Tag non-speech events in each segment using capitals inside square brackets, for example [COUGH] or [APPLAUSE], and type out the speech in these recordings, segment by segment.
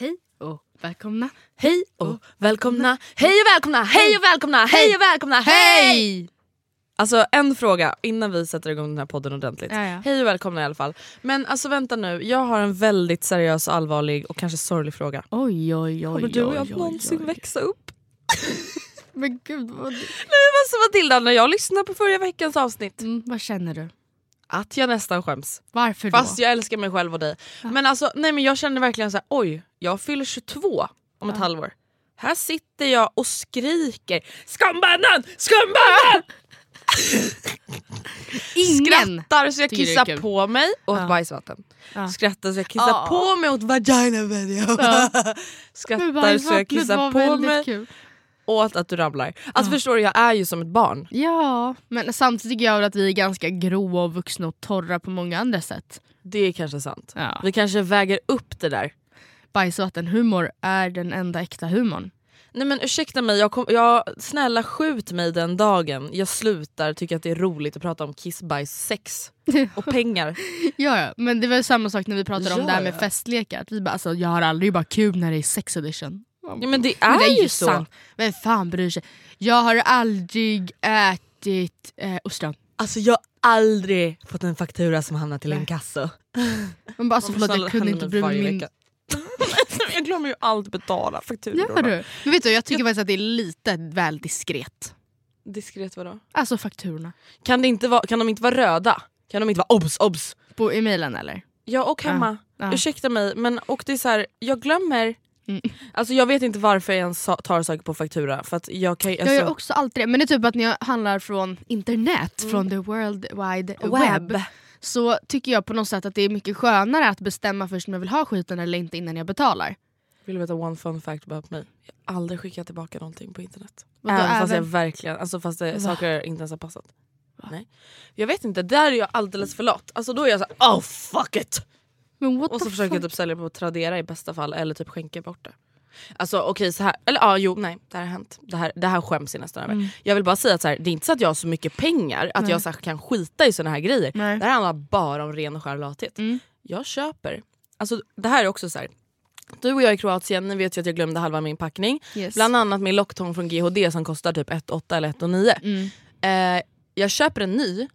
Hej och välkomna, hej och välkomna, hej och välkomna, hej och välkomna, hej och välkomna, hej! Alltså en fråga innan vi sätter igång den här podden ordentligt. Ja, ja. Hej och välkomna i alla fall. Men alltså vänta nu, jag har en väldigt seriös, allvarlig och kanske sorglig fråga. Oj, oj, oj. Kommer du och oj, jag oj, någonsin oj. växa upp? [LAUGHS] Men gud, vad, Nej men alltså Matilda, när jag lyssnade på förra veckans avsnitt, mm, vad känner du? Att jag nästan skäms. Varför Fast då? jag älskar mig själv och dig. Men alltså nej men jag kände verkligen så här: oj, jag fyller 22 om ett halvår. Här sitter jag och skriker skambanan, skambanan! [LAUGHS] Ingen Skrattar så jag kissar på mig åt Ja. bajsvatten. Ja. Skrattar så jag kissar Ja. på mig åt vagina video. Men [LAUGHS] Skrattar så jag kissar på mig Kul. Åt att du ramlar. Alltså förstår du, jag är ju som ett barn. Ja, men samtidigt tycker jag att vi är ganska gråa och vuxna och torra på många andra sätt. Det är kanske sant. Ja. Vi kanske väger upp det där. Bajsvattenhumor är den enda äkta humorn. Nej men ursäkta mig, jag kom, jag, snälla skjut mig den dagen jag slutar tycka att det är roligt att prata om kiss, bajs, sex [LAUGHS] och pengar. Ja, ja, men det var samma sak när vi pratade om Ja, det här med ja. festlekar. Att vi bara, alltså, jag har aldrig bara kul när det är sex edition. Ja, men det Men är, det är ju så. sant. Vem fan bryr sig? Jag har aldrig ätit eh, ostron. Alltså jag har aldrig fått en faktura som hamnar till en kassa. [LAUGHS] Men bara, alltså, förlåt, jag kunde inte bry mig min... [LAUGHS] jag glömmer ju aldrig betala fakturor. Gör du? Men vet du, jag tycker faktiskt att det är lite väl diskret. Diskret vadå? Alltså fakturorna. Kan, det inte vara, kan de inte vara röda? Kan de inte vara obs obs? På, I mailen eller? Ja och hemma. Ja. Ursäkta mig men och det är så här, jag glömmer Mm. Alltså jag vet inte varför jag ens tar saker på faktura. För att jag kan, alltså, Jag gör också alltid det. Men det är typ att när jag handlar från internet, från the world wide web. Så tycker jag på något sätt att det är mycket skönare att bestämma först om jag vill ha skiten eller inte innan jag betalar. Vill du veta one fun fact about mig? Jag har aldrig skickat tillbaka någonting på internet. Vadå, även, fast jag även- verkligen, alltså fast det, saker inte ens har passat. Nej. Jag vet inte, där är jag alldeles för lat. Alltså då är jag så här, oh fuck it! Och så försöker jag typ sälja på Tradera i bästa fall eller typ skänka bort det. Alltså okej så här, eller ja jo nej det här har hänt. Det här, det här skäms jag nästan över. Jag vill bara säga att så här, det är inte så att jag har så mycket pengar att jag så här, kan skita i såna här grejer. Nej. Det här handlar bara om ren och skär lathet. Mm. Jag köper, alltså det här är också så här. Du och jag i Kroatien, ni vet ju att jag glömde halva min packning. Yes. Bland annat min locktång från GHD som kostar typ 1,8 eller 1,9. Mm. Eh, jag köper en ny.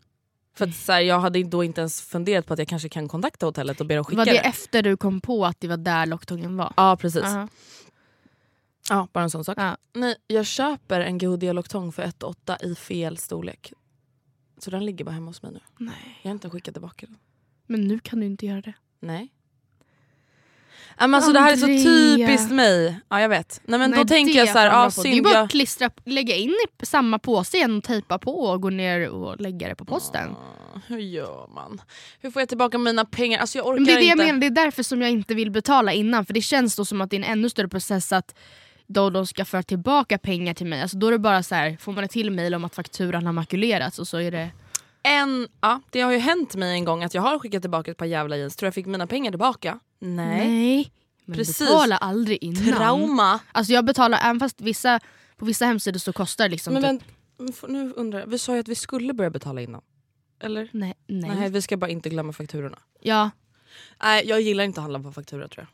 För att så här, jag hade då inte ens funderat på att jag kanske kan kontakta hotellet och be dem skicka Var det det. efter du kom på att det var där locktången var? Ja precis. Aha. Ja, bara en sån sak. Ja. Nej, jag köper en GHD Loctong för 1,8 i fel storlek. Så den ligger bara hemma hos mig nu. Nej. Jag har inte skickat tillbaka den. Men nu kan du inte göra det. Nej. Men alltså, det här är så typiskt mig. Ja jag vet. Nej, men Nej, då tänker jag så här, bra på. Det är synd. bara Jag... att klistra, lägga in i samma påse igen och tejpa på och gå ner och lägga det på posten. Ah, Hur gör man? Hur får jag tillbaka mina pengar? Alltså jag orkar Men det är det jag inte. menar, det är därför som jag inte vill betala innan. För det känns då som att det är en ännu större process att då de ska föra tillbaka pengar till mig. Alltså då är det bara så här, får man ett till mail om att fakturan har makulerats och så är det... En, ja, det har ju hänt mig en gång att jag har skickat tillbaka ett par jävla jeans. Tror jag fick mina pengar tillbaka? Nej. Men Precis. betala aldrig innan. Trauma. Alltså jag betalar, även fast vissa, på vissa hemsidor så kostar det liksom Men, typ... men men får- nu undrar jag, vi sa ju att vi skulle börja betala innan. Eller? Nej, nej. Nej. vi ska bara inte glömma fakturorna. Ja, Nej jag gillar inte att handla på faktura tror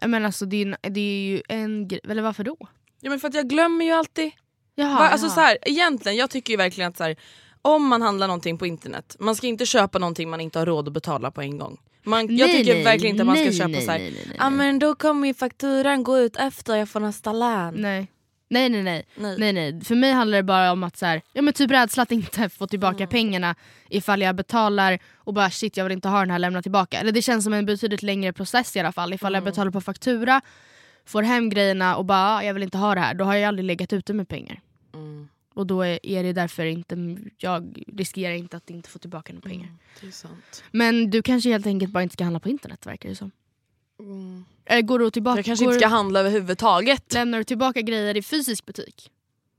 jag. men alltså det är, det är ju en grej, eller varför då? Ja men för att jag glömmer ju alltid. Jaha, Va, alltså jaha. så här, egentligen, jag tycker ju verkligen att så här, om man handlar någonting på internet, man ska inte köpa någonting man inte har råd att betala på en gång. Man, jag Nej, tycker nej, verkligen inte att man ska nej, köpa så här, ah, men då kommer ju fakturan gå ut efter jag får nästa lön. Nej. Nej nej nej. Nej. nej. För mig handlar det bara om att så här, ja, men typ rädsla att inte få tillbaka Mm. pengarna ifall jag betalar och bara shit jag vill inte ha den här lämna tillbaka. Eller det känns som en betydligt längre process i alla fall. Ifall Mm. jag betalar på faktura, får hem grejerna och bara "Ah, jag vill inte ha det här. Då har jag aldrig legat ute med pengar. Mm, Och då är, det därför inte, jag riskerar inte att inte få tillbaka några pengar. sant. Men du kanske helt enkelt bara inte ska handla på internet verkar det som. Mm. Eller går du tillbaka, Jag kanske inte ska handla överhuvudtaget. lämnar du tillbaka grejer i fysisk butik?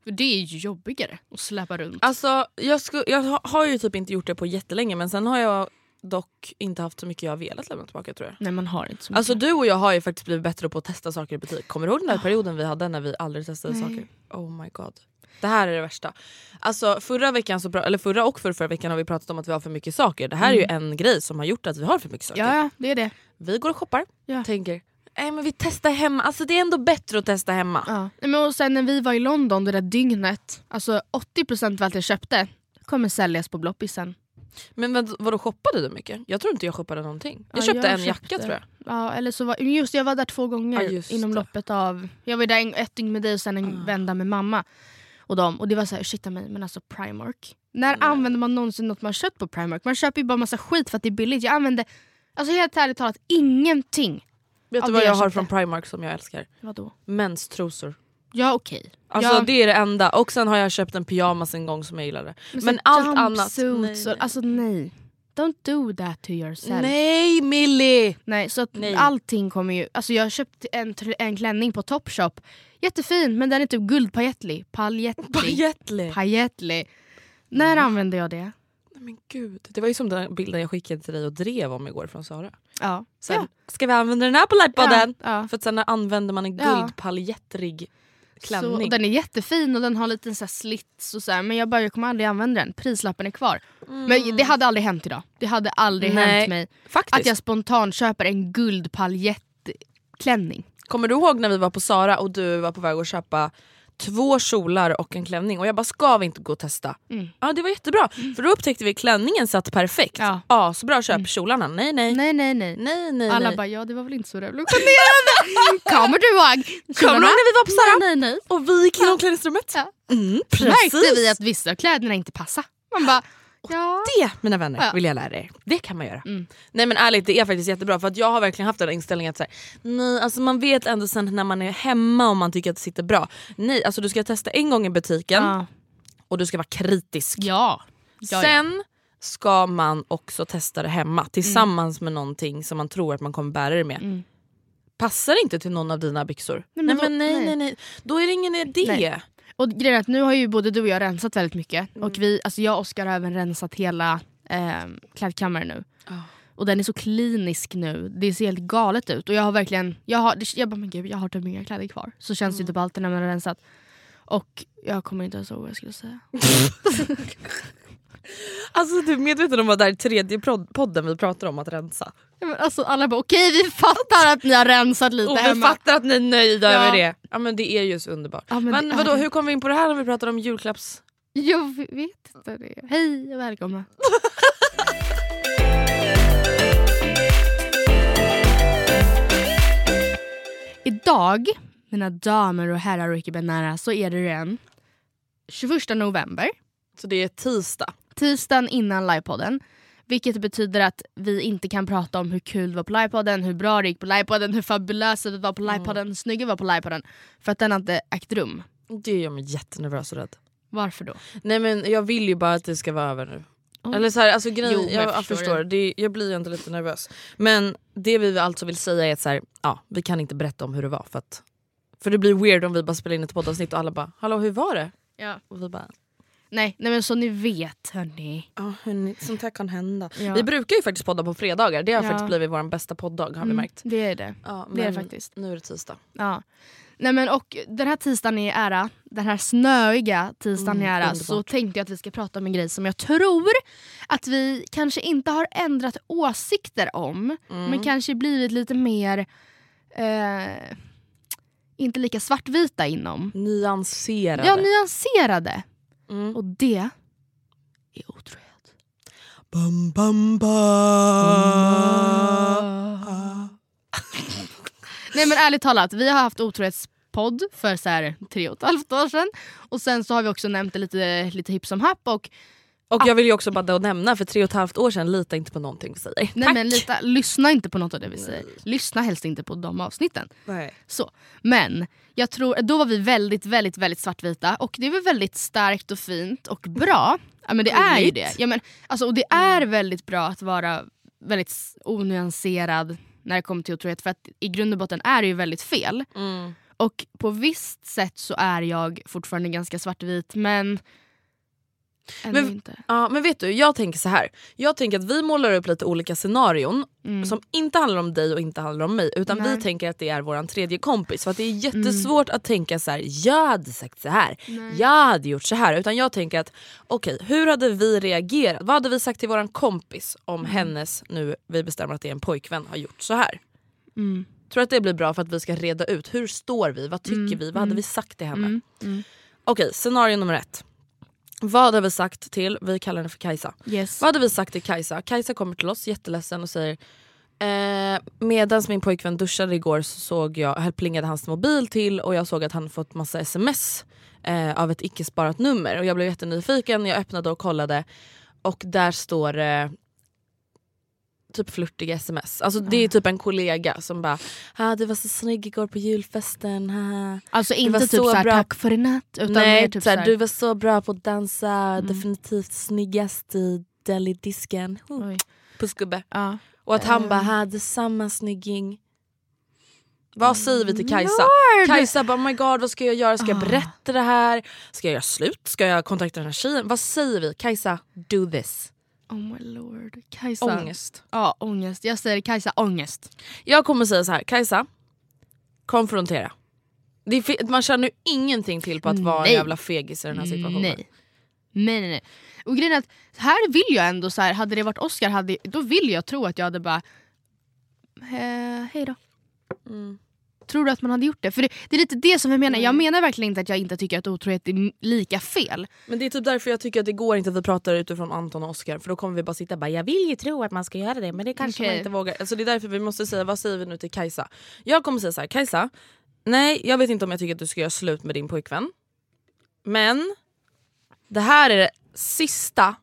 För det är ju jobbigare att släppa runt. Alltså, jag, sku, jag ha- har ju typ inte gjort det på jättelänge men sen har jag dock inte haft så mycket jag har velat lämna tillbaka tror jag. Nej man har inte så mycket. Alltså du och jag har ju faktiskt blivit bättre på att testa saker i butik. Kommer du ihåg den där perioden vi hade när vi aldrig testade Nej. saker? Oh my god. Det här är det värsta. Alltså förra veckan, så, eller förra och förra, förra veckan har vi pratat om att vi har för mycket saker. Det här är ju en grej som har gjort att vi har för mycket saker. ja, det är det. Vi går och shoppar, Ja. tänker Nej men vi testar hemma, alltså det är ändå bättre att testa hemma. Ja. Men och sen när vi var i London det där dygnet, alltså 80% av allt jag köpte kommer säljas på bloppisen. Men vad, vadå shoppade du mycket? Jag tror inte jag shoppade någonting. Jag Ja, köpte jag en jacka köpte- tror jag. Ja, eller så var, just jag var där två gånger Ja, inom det. loppet av, jag var där en, ett dygn med dig och sen en vända med mamma. Och, dem, och det var så här, ursäkta mig men alltså Primark. När använder man någonsin något man köpt på Primark? Man köper ju bara massa skit för att det är billigt. Jag använde, alltså helt ärligt talat, ingenting. Vet du vad jag jag har från Primark som jag älskar? Vadå? Menstrosor. Ja okej. Alltså ja, det är det enda. Och sen har jag köpt en pyjamas en gång som jag gillade. men Men allt annat... Nej, och- Alltså nej. Don't do that to yourself. nej Millie! Nej, så att Nej. allting kommer ju... Alltså jag köpte en, en klänning på Topshop. Jättefin, men den är typ guldpajettlig. Paljettlig. Pajettli. Pajettlig. När använde jag det? Men gud, det var ju som den bilden jag skickade till dig och drev om igår från Sara. Ja. Sen, ja. Ska vi använda den här på livepodden? Ja. För sen använder man en guldpaljettrig Så, klänning. och den är jättefin och den har lite så här slits och så här, men jag bara jag kommer aldrig använda den. Prislappen är kvar. Men det hade aldrig hänt idag. Det hade aldrig Nej, hänt mig Faktiskt. att jag spontant köper en guldpaljettklänning. Kommer du ihåg när vi var på Sara och du var på väg att köpa två kjolar och en klänning och jag bara ska vi inte gå och testa? Mm. Ja det var jättebra för då upptäckte vi att klänningen satt perfekt. Ja. Ja. så bra köp kjolarna. Nej nej. Nej nej nej. Nej nej Alla nej. bara ja det var väl inte så revolutionerande. [LAUGHS] Kommer du ihåg? Kommer du ihåg när vi var på Sara? Nej nej. Och vi gick in i omklädningsrummet? Ja. Mm, precis. märkte vi att vissa av kläderna inte passade. Man bara, Ja. Det mina vänner Ja. vill jag lära er. Det kan man göra. Mm. Nej men ärligt det är faktiskt jättebra för att jag har verkligen haft den inställningen att så här, nej alltså man vet ändå sen när man är hemma om man tycker att det sitter bra. Nej alltså du ska testa en gång i butiken Ja. och du ska vara kritisk. Ja. Sen ska man också testa det hemma tillsammans med någonting som man tror att man kommer bära det med. Mm. Passar inte till någon av dina byxor? Nej, Nej men men, då- nej, nej. nej nej då är det ingen idé. Och grejen är att nu har ju både du och jag rensat väldigt mycket. Mm. Och vi, alltså jag och Oskar har även rensat hela eh, klädkammaren nu. Ja. Och den är så klinisk nu, det ser helt galet ut. Och jag har verkligen, jag, har, jag bara men gud jag har typ inga kläder kvar. Så känns Mm. det typ alltid när man har rensat. Och jag kommer inte ens ihåg vad jag skulle säga. [LAUGHS] Alltså du är medveten om att det här är tredje podden vi pratar om att rensa? Alltså, alla bara okej vi fattar att ni har rensat lite Och vi hemma. fattar att ni är nöjda Ja. över det. Ja men det är ju så underbart. Ja, men men det vadå, hur kom vi in på det här när vi pratar om julklapps... Jag vet inte det. Hej och välkomna. [LAUGHS] Idag, mina damer och herrar och icke-binära, så är det den 21 november. Så det är tisdag. Tisdagen innan livepodden. Vilket betyder att vi inte kan prata om hur kul det var på livepodden, hur bra det gick på livepodden, hur fabulösa vi var på livepodden, hur snygga vi var på livepodden. För att den har inte ägt rum. Det gör mig jättenervös och rädd. Varför då? Nej men jag vill ju bara att det ska vara över nu. Oh. Eller så här, alltså grejen, Jo, jag jag förstår förstår, det. jag blir ju inte lite nervös. Men det vi alltså vill säga är att så här, ja, vi kan inte berätta om hur det var. För, att, för det blir weird om vi bara spelar in ett poddavsnitt och alla bara “hallå hur var det?” Ja. och vi bara Nej, nej men så ni vet hörni. “ja hörni, sånt här kan hända”. Ja. Vi brukar ju faktiskt podda på fredagar, det har Ja. faktiskt blivit vår bästa podddag har vi Mm, märkt. Det är det. Ja, Det är det faktiskt. Nu är det tisdag. Ja. Nej, men, och den här tisdagen i ära, den här snöiga tisdagen i Mm, ära, underbart. så tänkte jag att vi ska prata om en grej som jag tror att vi kanske inte har ändrat åsikter om, Mm. men kanske blivit lite mer eh, inte lika svartvita inom. Nyanserade. Ja, nyanserade. Mm. Och det är otrohet. Bam, bam, bam. Nej men ärligt talat, vi har haft otrohetspodd för så här tre och ett halvt år sedan. Och sen så har vi också nämnt det lite, lite hipp som happ och Och jag vill ju också bara nämna, för tre och ett halvt år sedan, lita inte på någonting vi säger. Nej, Tack! men lita, lyssna inte på något av det vi säger. Lyssna helst inte på de avsnitten. Nej. Så. Men jag tror, då var vi väldigt, väldigt, väldigt svartvita och det var väldigt starkt och fint och bra. Ja, men det är ju det. Ja, men, alltså, och det är väldigt bra att vara väldigt onyanserad när det kommer till otrohet för att i grund och botten är det ju väldigt fel. Mm. Och på visst sätt så är jag fortfarande ganska svartvit men ändå Men- inte. Ja, men vet du, jag tänker så här. Jag tänker att vi målar upp lite olika scenarion Mm. som inte handlar om dig och inte handlar om mig. Utan Nej. vi tänker att det är våran tredje kompis. För att det är jättesvårt att tänka så här. jag hade sagt så här, jag hade gjort så här. Utan jag tänker att okej, hur hade vi reagerat? Vad hade vi sagt till våran kompis om hennes, nu vi bestämmer att det är en pojkvän, har gjort så här? Mm. Tror att det blir bra för att vi ska reda ut hur står vi, vad tycker vi, vad hade vi sagt till henne? Mm. Mm. Okej, scenario nummer ett. Vad hade vi sagt till, vi kallar henne för Kajsa. Yes. Vad hade vi sagt till Kajsa? Kajsa kommer till oss jätteledsen och säger eh, Medan min pojkvän duschade igår så såg jag, plingade hans mobil till och jag såg att han fått massa sms eh, av ett icke sparat nummer. Och jag blev jättenyfiken, jag öppnade och kollade och där står det typ flörtiga sms. Alltså det är typ en kollega som bara ah, “du var så snygg igår på julfesten”. haha." Alltså var inte typ så såhär bra. tack för i natt utan Nej, typ såhär, såhär, du var så bra på att dansa, Mm. definitivt snyggast i delidisken. Oh. Oj. Pussgubbe. Ja. Och att han Eh. bara hade samma snygging. Vad säger vi till Kajsa? Lord! Kajsa bara oh my god vad ska jag göra? Ska jag Ah. berätta det här? Ska jag göra slut? Ska jag kontakta den här tjejen? Vad säger vi? Kajsa, do this. Oh my lord. Kajsa. Ångest. Ja, ångest. Jag säger Kajsa, ångest. Jag kommer säga så här, Kajsa, konfrontera. Det är fe- man känner ju ingenting till på att vara Nej. en jävla fegis i den här situationen. Nej. Nej, nej, nej. Och grejen är att här vill jag ändå så här, hade det varit Oscar hade, då vill jag tro att jag hade bara eh, hej då. Mm. Tror du att man hade gjort det? För det, det är lite det som jag menar. Jag menar verkligen inte att jag inte tycker att otrohet är lika fel. Men det är typ därför jag tycker att det går inte att vi pratar utifrån Anton och Oscar för då kommer vi bara sitta och bara jag vill ju tro att man ska göra det men det kanske Okej. man inte vågar. Alltså det är därför vi måste säga vad säger vi nu till Kajsa? Jag kommer säga så här, Kajsa, nej jag vet inte om jag tycker att du ska göra slut med din pojkvän. Men det här är det sista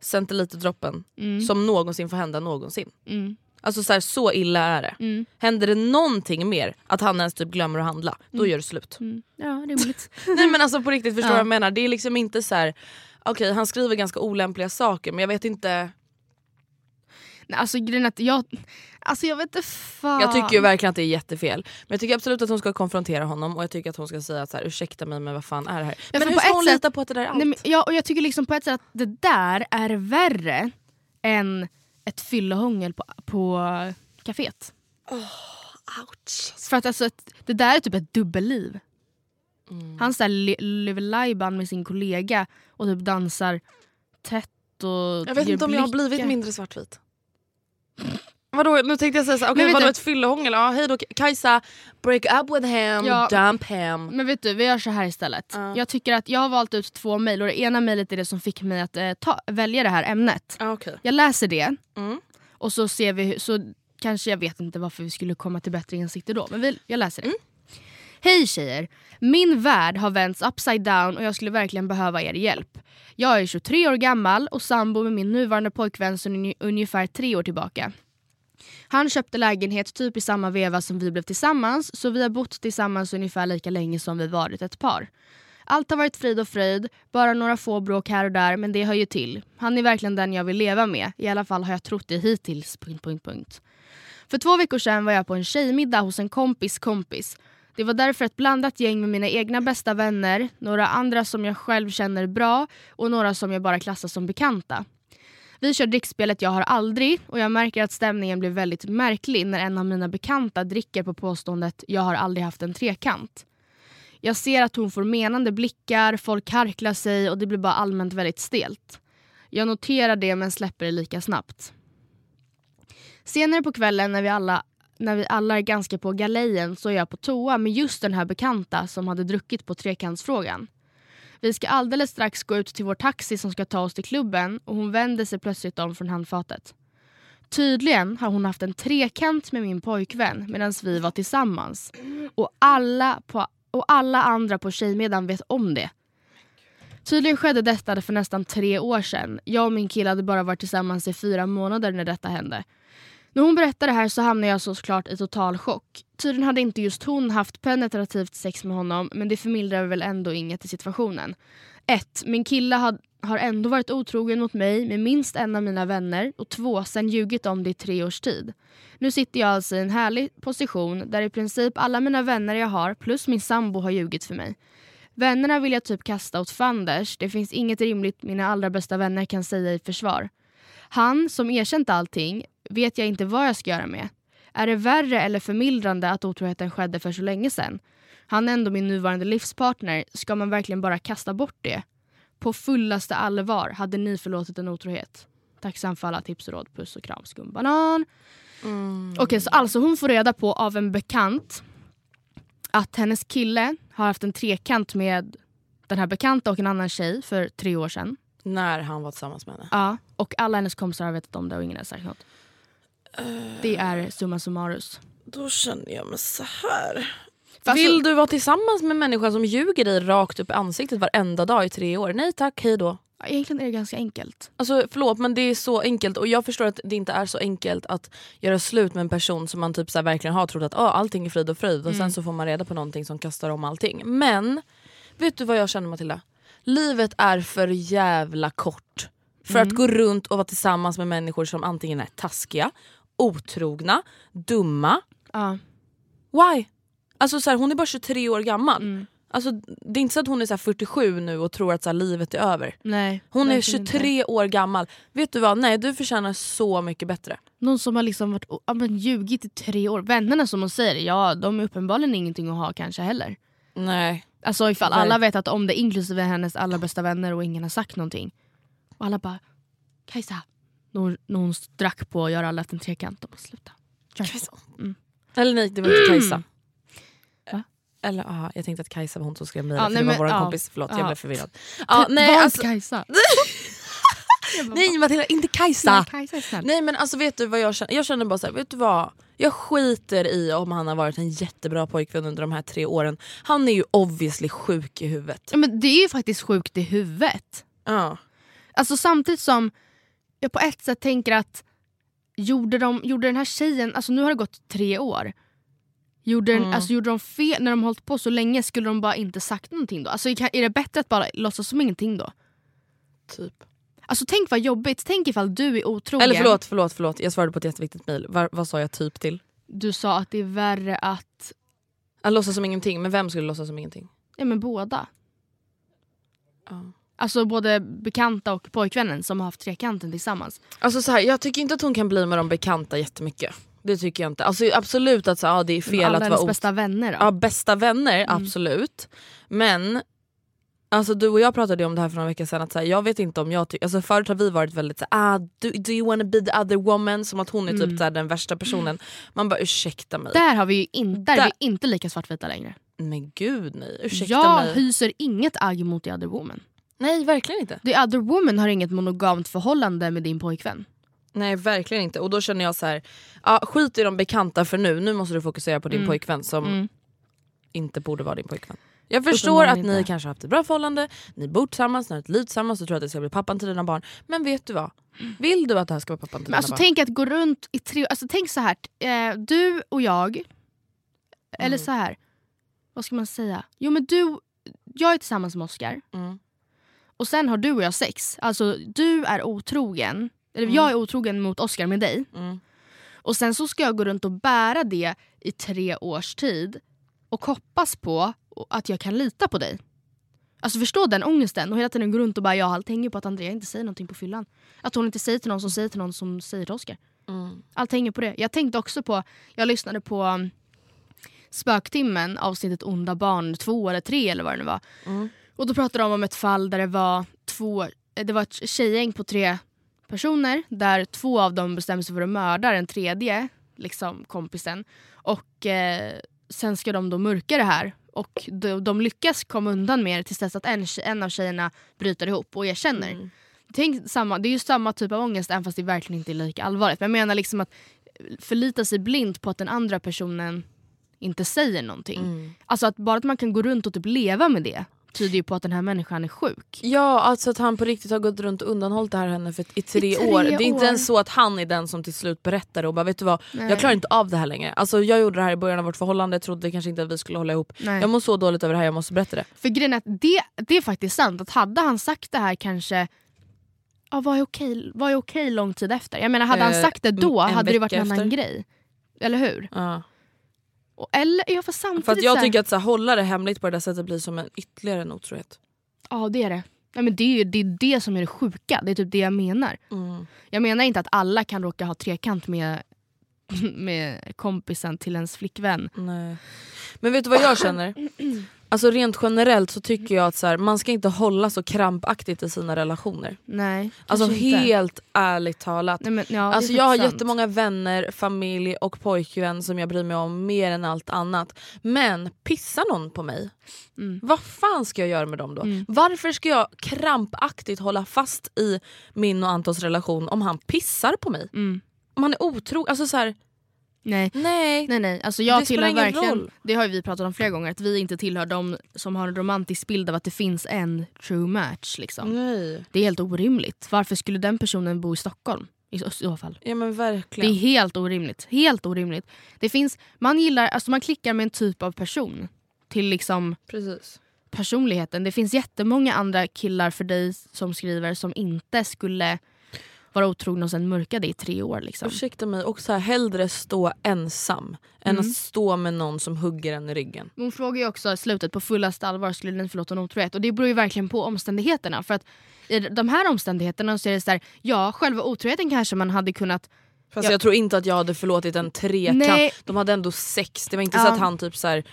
centiliterdroppen Mm. som någonsin får hända någonsin. Mm. Alltså så, här, så illa är det. Mm. Händer det någonting mer, att han ens typ glömmer att handla, då gör det slut. Mm. Ja, rimligt. [LAUGHS] Nej men alltså på riktigt, förstår du Ja. vad jag menar? Det är liksom inte så här. okej han skriver ganska olämpliga saker men jag vet inte, Nej, alltså grejen att jag... Alltså jag vet inte fan. jag tycker ju verkligen att det är jättefel. Men jag tycker absolut att hon ska konfrontera honom och jag tycker att hon ska säga att så här, ursäkta mig men vad fan är det här? Men för hur ska hon sätt- lita på att det där är allt? Nej, men, ja, och jag tycker liksom på ett sätt att det där är värre än ett fyllehångel på, på kaféet. Ouch. För att alltså, det där är typ ett dubbelliv. Mm. Han lever lajban med sin kollega och typ dansar tätt och Jag vet inte om jag har blickar. blivit mindre svartvit. Vadå, nu tänkte jag säga såhär, okej vet vadå du- ett fyllehångel? Ja, hej då Kajsa, break up with him, Ja. dump him. Men vet du, vi gör så här istället. Ja. Jag tycker att jag har valt ut två mejl och det ena mejlet är det som fick mig att eh, ta, välja det här ämnet. Ah, okay. Jag läser det Mm. och så ser vi så kanske jag vet inte varför vi skulle komma till bättre insikter då. Men vi, jag läser det. Mm. Hej tjejer! Min värld har vänts upside down och jag skulle verkligen behöva er hjälp. Jag är 23 år gammal och sambo med min nuvarande pojkvän sedan ungefär tre år tillbaka. Han köpte lägenhet typ i samma veva som vi blev tillsammans så vi har bott tillsammans ungefär lika länge som vi varit ett par. Allt har varit frid och fröjd, bara några få bråk här och där men det hör ju till. Han är verkligen den jag vill leva med, i alla fall har jag trott det hittills. Punkt, punkt, punkt. För två veckor sedan var jag på en tjejmiddag hos en kompis kompis. Det var därför ett blandat gäng med mina egna bästa vänner, några andra som jag själv känner bra och några som jag bara klassar som bekanta. Vi kör drickspelet Jag har aldrig och jag märker att stämningen blir väldigt märklig när en av mina bekanta dricker på påståendet Jag har aldrig haft en trekant. Jag ser att hon får menande blickar, folk harklar sig och det blir bara allmänt väldigt stelt. Jag noterar det men släpper det lika snabbt. Senare på kvällen när vi alla när vi alla är ganska på galejen så är jag på toa med just den här bekanta som hade druckit på trekantsfrågan. Vi ska alldeles strax gå ut till vår taxi som ska ta oss till klubben och hon vänder sig plötsligt om från handfatet. Tydligen har hon haft en trekant med min pojkvän medan vi var tillsammans. Och alla, på, och alla andra på tjejmiddagen vet om det. Tydligen skedde detta för nästan tre år sedan. Jag och min kille hade bara varit tillsammans i fyra månader när detta hände. När hon berättade det här så hamnade jag såklart i total chock. Tydligen hade inte just hon haft penetrativt sex med honom men det förmildrar väl ändå inget i situationen. 1. Min kille har, har ändå varit otrogen mot mig med minst en av mina vänner och 2. Sen ljugit om det i tre års tid. Nu sitter jag alltså i en härlig position där i princip alla mina vänner jag har plus min sambo har ljugit för mig. Vännerna vill jag typ kasta åt fanders. Det finns inget rimligt mina allra bästa vänner kan säga i försvar. Han, som erkänt allting, vet jag inte vad jag ska göra med. Är det värre eller förmildrande att otroheten skedde för så länge sedan? Han är ändå min nuvarande livspartner. Ska man verkligen bara kasta bort det? På fullaste allvar, hade ni förlåtit en otrohet? Tacksam för alla tips och råd. Puss och kram, skumbanan. Okej, så alltså hon får reda på av en bekant att hennes kille har haft en trekant med den här bekanta och en annan tjej för tre år sedan. När han var tillsammans med henne. Ja, och alla hennes kompisar har vetat om det och ingen har sagt något. Det är summa summarus. Då känner jag mig så här. För Vill alltså- du vara tillsammans med en människa som ljuger dig rakt upp i ansiktet varenda dag i tre år? Nej tack, hej då. Egentligen är det ganska enkelt. Alltså förlåt men det är så enkelt och jag förstår att det inte är så enkelt att göra slut med en person som man typ så verkligen har trott att oh, allting är frid och fröjd och sen så får man reda på någonting som kastar om allting. Men vet du vad jag känner Matilda? Livet är för jävla kort för att gå runt och vara tillsammans med människor som antingen är taskiga, otrogna, dumma. Ja. Why? Alltså så här, hon är bara 23 år gammal. Alltså, det är inte så att hon är så här 47 nu och tror att så livet är över. Nej, Hon är verkligen 23 inte. år gammal. Vet du vad? Nej du förtjänar så mycket bättre. Någon som har liksom varit, ja, men ljugit i tre år. Vännerna som hon säger, ja de är uppenbarligen ingenting att ha kanske heller. Nej. Alltså ifall alla vet att om det inklusive hennes allra bästa vänner och ingen har sagt någonting. Och alla bara, Kajsa. När hon, när hon drack på att göra alla en trekant. De bara, sluta. Kajsa. Mm. Eller nej det var inte Kajsa. Va? Eller aha, jag tänkte att Kajsa var hon som skrev mejlet Ja, för nej, det var men- vår ja. kompis. Förlåt jag Ja. blev förvirrad. Ja, nej, Var alltså, Kajsa. [LAUGHS] nej Matilda, inte Kajsa! Nej, Kajsa är snäll. Nej men alltså vet du vad jag känner? Jag känner bara så här, vet du vad? Jag skiter i om han har varit en jättebra pojkvän under de här tre åren. Han är ju obviously sjuk i huvudet. Ja, men det är ju faktiskt sjukt i huvudet. Ja. Alltså samtidigt som jag på ett sätt tänker att gjorde, de, gjorde den här tjejen, alltså nu har det gått tre år. Gjorde, den, Mm. alltså, gjorde de fel när de hållit på så länge? Skulle de bara inte sagt någonting då? Alltså, är det bättre att bara låtsas som ingenting då? Typ. Alltså tänk vad jobbigt, tänk ifall du är otrogen. Eller förlåt, förlåt, förlåt. Jag svarade på ett jätteviktigt mejl. Vad, sa jag typ till? Du sa att det är värre att, Att låtsas som ingenting, men vem skulle låtsas som ingenting? ja men båda. Ja. Alltså både bekanta och pojkvännen som har haft trekanten tillsammans. Alltså så här, jag tycker inte att hon kan bli med de bekanta jättemycket. Det tycker jag inte. Alltså absolut att så, ja, det är fel Alla att hennes vara bästa vänner då? Ja bästa vänner, Mm. absolut. Men Alltså du och jag pratade om det här för några veckor sedan, att så här, jag vet inte om jag tycker, alltså förut har vi varit väldigt så här, ah, do, do you wanna be the other woman? Som att hon är typ Mm. så här, den värsta personen. Man bara ursäkta mig. Där, har vi ju in, där är Där- vi inte lika svartvita längre. Men gud nej, ursäkta jag mig. hyser inget agg mot the other woman. Nej verkligen inte. The other woman har inget monogamt förhållande med din pojkvän. Nej verkligen inte. Och då känner jag så här, ja, skit i de bekanta för nu, nu måste du fokusera på din Mm. pojkvän som Mm. inte borde vara din pojkvän. Jag förstår att ni inte. kanske har haft ett bra förhållande, ni bor tillsammans, ni har ett liv tillsammans och tror att det ska bli pappan till dina barn. Men vet du vad? Vill du att det här ska vara pappan till Men dina alltså barn? tänk att gå runt i tre... Alltså tänk så här. Eh, du och jag... Eller Mm. så här. Vad ska man säga? Jo men du... Jag är tillsammans med Oscar. Mm. Och sen har du och jag sex. Alltså du är otrogen. Eller Mm. jag är otrogen mot Oscar med dig. Mm. Och sen så ska jag gå runt och bära det i tre års tid. Och hoppas på att jag kan lita på dig. Alltså förstå den ångesten och hela tiden gå runt och bara ja, allt hänger på att Andrea inte säger någonting på fyllan. Att hon inte säger till någon som säger till någon som säger till Oscar. Mm. Allt hänger på det. Jag tänkte också på, jag lyssnade på um, Spöktimmen, avsnittet Onda barn 2 eller 3 eller vad det nu var. Mm. Och då pratade de om ett fall där det var två, eh, det var ett tjejgäng på tre personer där två av dem bestämde sig för att mörda den tredje liksom kompisen. Och eh, sen ska de då mörka det här. Och de, de lyckas komma undan med det tills dess att en, en av tjejerna bryter ihop och erkänner. Mm. Tänk samma, det är ju samma typ av ångest även fast det verkligen inte är lika allvarligt. Men jag menar liksom att förlita sig blint på att den andra personen inte säger någonting. Mm. Alltså att bara att man kan gå runt och typ leva med det tyder ju på att den här människan är sjuk. Ja, alltså att han på riktigt har gått runt och undanhållit det här henne för i tre, tre år. Det är inte år. ens så att han är den som till slut berättar och bara vet du vad, Nej. jag klarar inte av det här längre. Alltså jag gjorde det här i början av vårt förhållande, trodde kanske inte att vi skulle hålla ihop. Nej. Jag mår så dåligt över det här, jag måste berätta det. För grejen är att det, det är faktiskt sant att hade han sagt det här kanske Ja, vad är okej, vad är okej lång tid efter? Jag menar hade han Eh, sagt det då hade det varit en annan efter. grej. Eller hur? Ja. Eller, ja, för samtidigt För att jag tycker att så här, hålla det hemligt på det där sättet blir som en ytterligare en otrohet. Ja det är det. Ja, men det, är ju, det är det som är det sjuka, det är typ det jag menar. Mm. Jag menar inte att alla kan råka ha trekant med, [LAUGHS] med kompisen till ens flickvän. Nej. Men vet du vad jag känner? Alltså rent generellt så tycker jag att så här, man ska inte hålla så krampaktigt i sina relationer. Nej, Alltså inte. helt ärligt talat. Nej, men, ja, Alltså jag har sant. jättemånga vänner, familj och pojkvän som jag bryr mig om mer än allt annat. Men pissar någon på mig, Mm. vad fan ska jag göra med dem då? Mm. Varför ska jag krampaktigt hålla fast i min och Antons relation om han pissar på mig? Mm. Om han är otrogen, alltså så här, Nej. nej. Nej nej, alltså jag Det spelar tillhör ingen verkligen, roll. det har ju vi pratat om flera gånger, att vi inte tillhör de som har en romantisk bild av att det finns en true match. Liksom. nej. Det är helt orimligt. Varför skulle den personen bo i Stockholm i så, så fall? Ja men Det är verkligen. helt orimligt. Helt orimligt. Det finns, man gillar, alltså man klickar med en typ av person till liksom Precis. personligheten. Det finns jättemånga andra killar för dig som skriver som inte skulle vara otrogna och sen mörka det i tre år. Liksom. Ursäkta mig, och så här, hellre stå ensam än Mm. att stå med någon som hugger en i ryggen. Hon frågar ju också i slutet på fullaste allvar skulle den förlåta en otrohet och det beror ju verkligen på omständigheterna. För att i de här omständigheterna så är det så här, ja själva otroheten kanske man hade kunnat Fast Ja. jag tror inte att jag hade förlåtit en trekant. Nej. De hade ändå sex, det var inte Ja. så att han typ så här,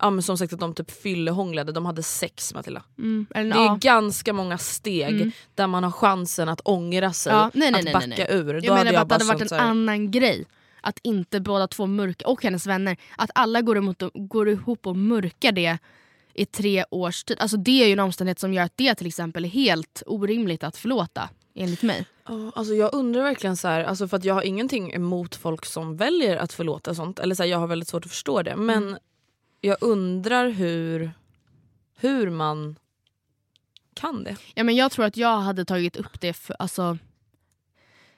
ja, men som sagt att de typ fyllehånglade, de hade sex Matilda. Mm, Det är ja. ganska många steg Mm. där man har chansen att ångra sig, Ja, nej, nej, att backa nej, ur. Då Jag menar bara att det hade varit en annan grej. Att inte båda två mörka, och hennes vänner, att alla går, emot, går ihop och mörkar det i tre års tid. Alltså det är ju en omständighet som gör att det till exempel är helt orimligt att förlåta. Enligt mig. Alltså jag undrar verkligen så här, alltså för att jag har ingenting emot folk som väljer att förlåta sånt. Eller så här, jag har väldigt svårt att förstå det. Men Mm. Jag undrar hur, hur man kan det. Ja, men jag tror att jag hade tagit upp det för, alltså,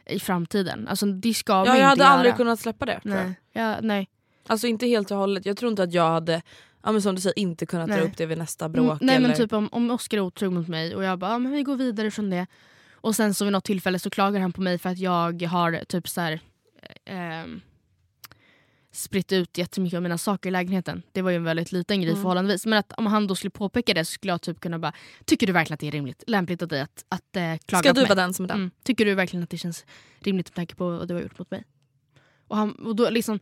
i framtiden. Alltså det ska man Ja, inte jag hade göra. aldrig kunnat släppa det. Nej. Ja, nej. Alltså inte helt och hållet. Jag tror inte att jag hade ja, men som du säger, inte kunnat dra Nej. upp det vid nästa Mm, bråk. nej eller... men typ om, om Oscar är otrogen mot mig och jag bara ah, men vi går vidare från det. Och sen så vid något tillfälle så klagar han på mig för att jag har typ så här, ehm, spritt ut jättemycket av mina saker i lägenheten. Det var ju en väldigt liten grej Mm. förhållandevis. Men att om han då skulle påpeka det så skulle jag typ kunna bara Tycker du verkligen att det är rimligt, lämpligt av dig att, att eh, klaga Ska på du mig? vara den som är den? Mm. Tycker du verkligen att det känns rimligt med tanke på vad du har gjort mot mig? Och, han, och då liksom,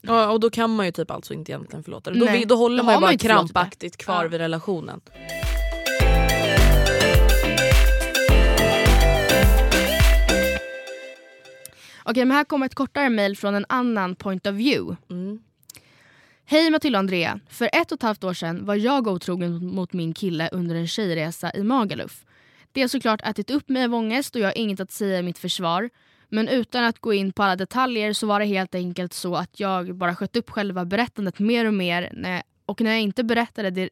Ja, och då kan man ju typ alltså inte egentligen förlåta det. Då, då håller då man ju man bara det. krampaktigt kvar Ja. vid relationen. Okej, men här kommer ett kortare mail från en annan point of view. Mm. Hej Matilda och Andrea. För ett och ett halvt år sedan var jag otrogen mot min kille under en tjejresa i Magaluf. Det har såklart ätit upp mig av ångest och jag har inget att säga i mitt försvar. Men utan att gå in på alla detaljer så var det helt enkelt så att jag bara sköt upp själva berättandet mer och mer när, och när jag inte berättade det...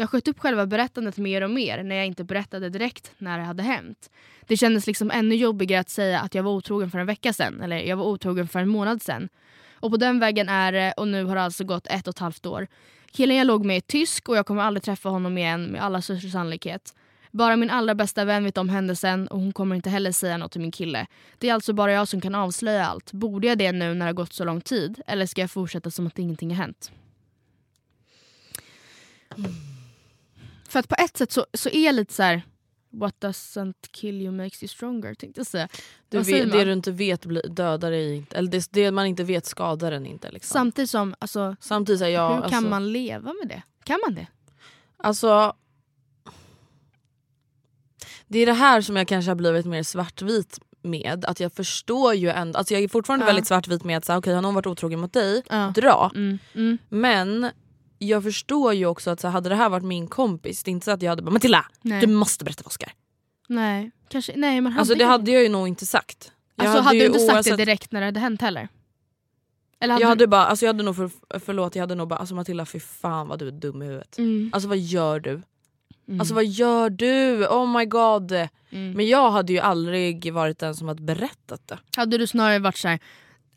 Jag sköt upp själva berättandet mer och mer när jag inte berättade direkt när det hade hänt. Det kändes liksom ännu jobbigare att säga att jag var otrogen för en vecka sedan eller jag var otrogen för en månad sedan. Och på den vägen är det och nu har det alltså gått ett och ett halvt år. Killen jag låg med är tysk och jag kommer aldrig träffa honom igen med alla största sannolikhet. Bara min allra bästa vän vet om händelsen och hon kommer inte heller säga något till min kille. Det är alltså bara jag som kan avslöja allt. Borde jag det nu när det har gått så lång tid? Eller ska jag fortsätta som att ingenting har hänt? För att på ett sätt så, så är lite så här. What doesn't kill you makes you stronger tänkte jag säga. Du vet, det du inte vet dödar dig inte. Eller det, det man inte vet skadar den inte. Liksom. Samtidigt som, alltså, Samtidigt jag... hur kan alltså, man leva med det? Kan man det? Alltså... Det är det här som jag kanske har blivit mer svartvit med. Att jag förstår ju ändå, alltså jag är fortfarande Ja. väldigt svartvit med att säga, okej har någon varit otrogen mot dig, Ja. dra. Mm, mm. Men jag förstår ju också att så hade det här varit min kompis, det är inte så att jag hade bara Matilda Nej. du måste berätta för Oscar. Nej, kanske, nej hade Alltså det hade jag ju nog inte sagt. Jag Alltså hade, ju du inte sagt det direkt när det hade hänt heller? Eller hade Jag du... hade bara, alltså jag hade nog för, förlåt jag hade nog bara alltså Matilda fy fan vad du är dum i huvudet. Mm. Alltså vad gör du? Mm. Alltså vad gör du? Oh my god. Mm. Men jag hade ju aldrig varit den som hade berättat det. Hade du snarare varit så här.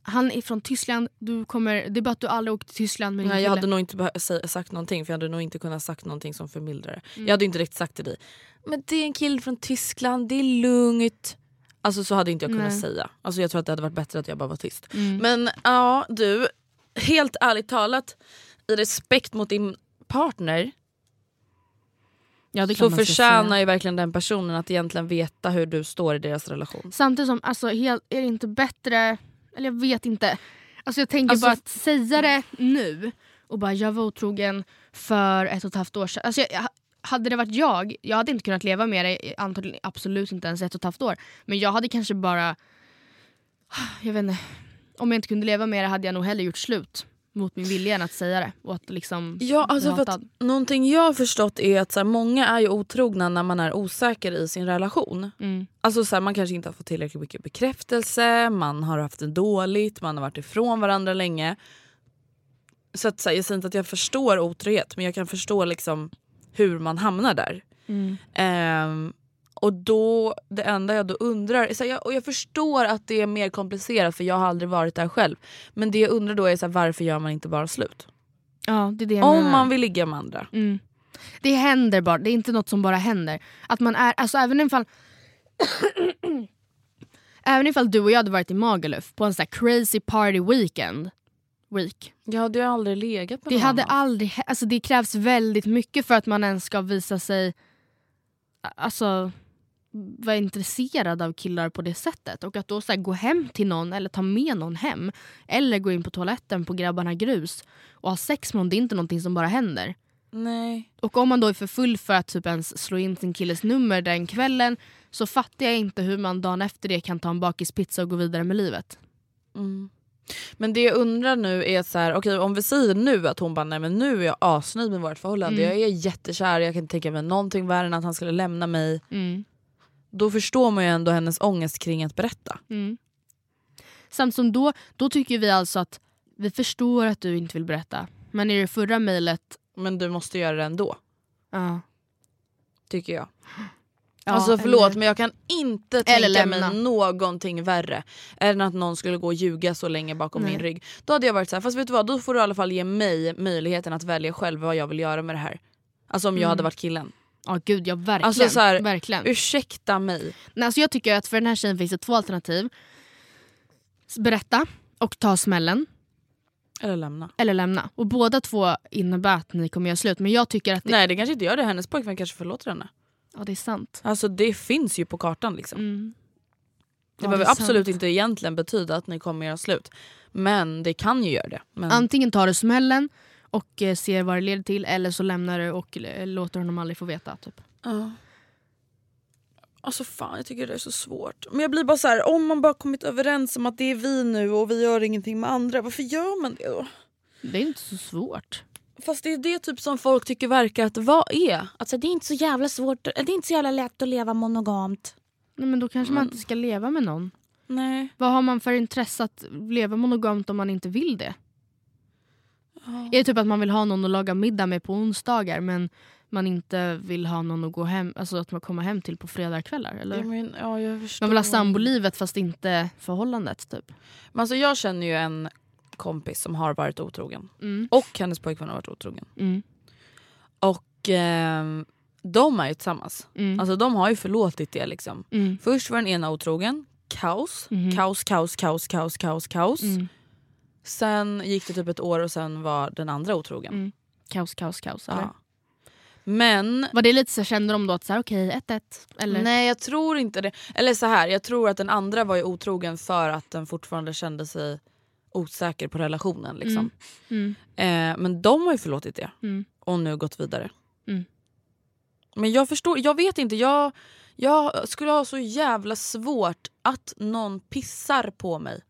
Han är från Tyskland, du kommer, det är bara att du aldrig åkt till Tyskland med din Nej, jag hade nog inte sagt någonting för jag hade nog inte kunnat sagt någonting som förmildrar. Mm. Jag hade inte direkt sagt till dig, men det är en kille från Tyskland, det är lugnt. Alltså så hade inte jag kunnat Nej. säga. Alltså jag tror att det hade varit bättre att jag bara var tyst. Mm. Men ja du, helt ärligt talat i respekt mot din partner ja, så förtjänar ju verkligen den personen att egentligen veta hur du står i deras relation. Samtidigt som, alltså, helt, är det inte bättre, eller jag vet inte. Alltså jag tänker Alltså- bara att säga det nu och bara jag var otrogen för ett och ett halvt år sedan. Alltså jag, jag, hade det varit jag, jag hade inte kunnat leva med det antagligen absolut inte ens ett och ett halvt år. Men jag hade kanske bara, jag vet inte, om jag inte kunde leva med det hade jag nog hellre gjort slut mot min vilja än att säga det. Och att liksom Ja, alltså för att någonting jag har förstått är att så här, många är ju otrogna när man är osäker i sin relation. Mm. Alltså så här, Man kanske inte har fått tillräckligt mycket bekräftelse, man har haft det dåligt, man har varit ifrån varandra länge. Så att, så här, jag säger inte att jag förstår otrohet men jag kan förstå liksom hur man hamnar där. Mm. Ehm, och då, det enda jag då undrar, är så här, jag, och jag förstår att det är mer komplicerat för jag har aldrig varit där själv. Men det jag undrar då är så här, varför gör man inte bara slut? Ja, det är det jag Om menar. man vill ligga med andra. Mm. Det händer bara, det är inte något som bara händer. Att man är, alltså även ifall [CLEARS THROAT] Även ifall du och jag hade varit i Magaluf på en sån crazy party weekend Week. Jag hade ju aldrig legat med Det någon hade annan. aldrig, alltså det krävs väldigt mycket för att man ens ska visa sig Alltså vara intresserad av killar på det sättet. Och att då så här, gå hem till någon eller ta med någon hem. Eller gå in på toaletten på grabbarna grus och ha sex med någon. Det är inte någonting som bara händer. Nej. Och om man då är för full för att typ ens slå in sin killes nummer den kvällen så fattar jag inte hur man dagen efter det kan ta en bakispizza och gå vidare med livet. Mm. Men det jag undrar nu är så här, okej om vi säger nu att hon bara nej men nu är jag asnöjd med vårt förhållande, Mm. jag är jättekär, jag kan inte tänka mig någonting värre än att han skulle lämna mig. Mm. Då förstår man ju ändå hennes ångest kring att berätta. Mm. Samt som då, då tycker vi alltså att vi förstår att du inte vill berätta. Men i det förra mejlet, Men du måste göra det ändå, ja. tycker jag. Ja, alltså förlåt eller- men jag kan inte Eller tänka lämna. mig någonting värre än att någon skulle gå och ljuga så länge bakom Nej. min rygg. Då hade jag varit så här, fast vet du vad, då får du i alla fall ge mig möjligheten att välja själv vad jag vill göra med det här. Alltså om jag Mm. hade varit killen. Ja gud ja verkligen. Alltså så här, verkligen. Ursäkta mig. Nej, alltså jag tycker att för den här tjejen finns det två alternativ. Berätta och ta smällen. Eller lämna. Eller lämna. Och båda två innebär att ni kommer göra slut. Men jag tycker att det, Nej det kanske inte gör det, hennes pojkvän kanske förlåter henne. ja, det är sant. Alltså det finns ju på kartan liksom. Mm. Det Ja, behöver är absolut sant. inte egentligen betyda att ni kommer göra slut. Men det kan ju göra det. Men, Antingen tar du smällen och eh, ser vad det leder till eller så lämnar du och eh, låter honom aldrig få veta. Typ. Ja. Alltså fan jag tycker det är så svårt. Men jag blir bara så här, om man bara kommit överens om att det är vi nu och vi gör ingenting med andra, varför gör man det då? Det är inte så svårt. Fast det är det typ som folk tycker verkar att vad är? Alltså det är inte så jävla svårt, det är inte så jävla lätt att leva monogamt. Nej, men då kanske man inte ska leva med någon. Nej. Vad har man för intresse att leva monogamt om man inte vill det? Är det typ att man vill ha någon att laga middag med på onsdagar men man inte vill ha någon att gå hem, alltså att man kommer hem till på fredagskvällar? Eller? Ja, men, ja. Man vill ha sambolivet fast inte förhållandet typ. Men alltså jag känner ju en kompis som har varit otrogen. Mm. Och hennes pojkvän har varit otrogen. Mm. Och ehm, de är ju tillsammans. Mm. Alltså de har ju förlåtit det liksom. Mm. Först var den ena otrogen, kaos. Mhm. Kaos, kaos, kaos, kaos, kaos, kaos. Mm. Sen gick det typ ett år och sen var den andra otrogen. Mm. Kaos, kaos, kaos. Eller? Ja. Men Var det lite så kände de då att så här, okej, 1-1? Eller? nej jag tror inte det. Eller så här, jag tror att den andra var ju otrogen för att den fortfarande kände sig osäker på relationen. Liksom. Mm. Eh, men de har ju förlåtit det Mm. och nu gått vidare. Mm. Men jag förstår, jag vet inte, jag, jag skulle ha så jävla svårt att någon pissar på mig.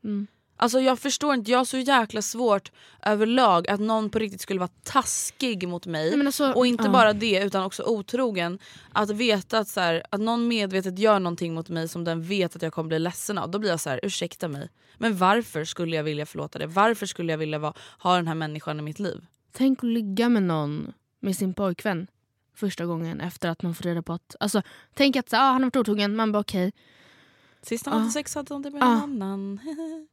Alltså jag förstår inte, jag har så jäkla svårt överlag att någon på riktigt skulle vara taskig mot mig. Nej, alltså, och inte ja. bara det utan också otrogen. Att veta att, så här, att någon medvetet gör någonting mot mig som den vet att jag kommer bli ledsen av. Då blir jag så här, ursäkta mig. Men varför skulle jag vilja förlåta det? Varför skulle jag vilja vara, ha den här människan i mitt liv? Tänk att ligga med någon, med sin pojkvän första gången efter att man får reda på att... Alltså, tänk att så, ah, han har varit otrogen, man bara okej. Sist han hade Ja. sex hade han det med Ja. en annan. [LAUGHS]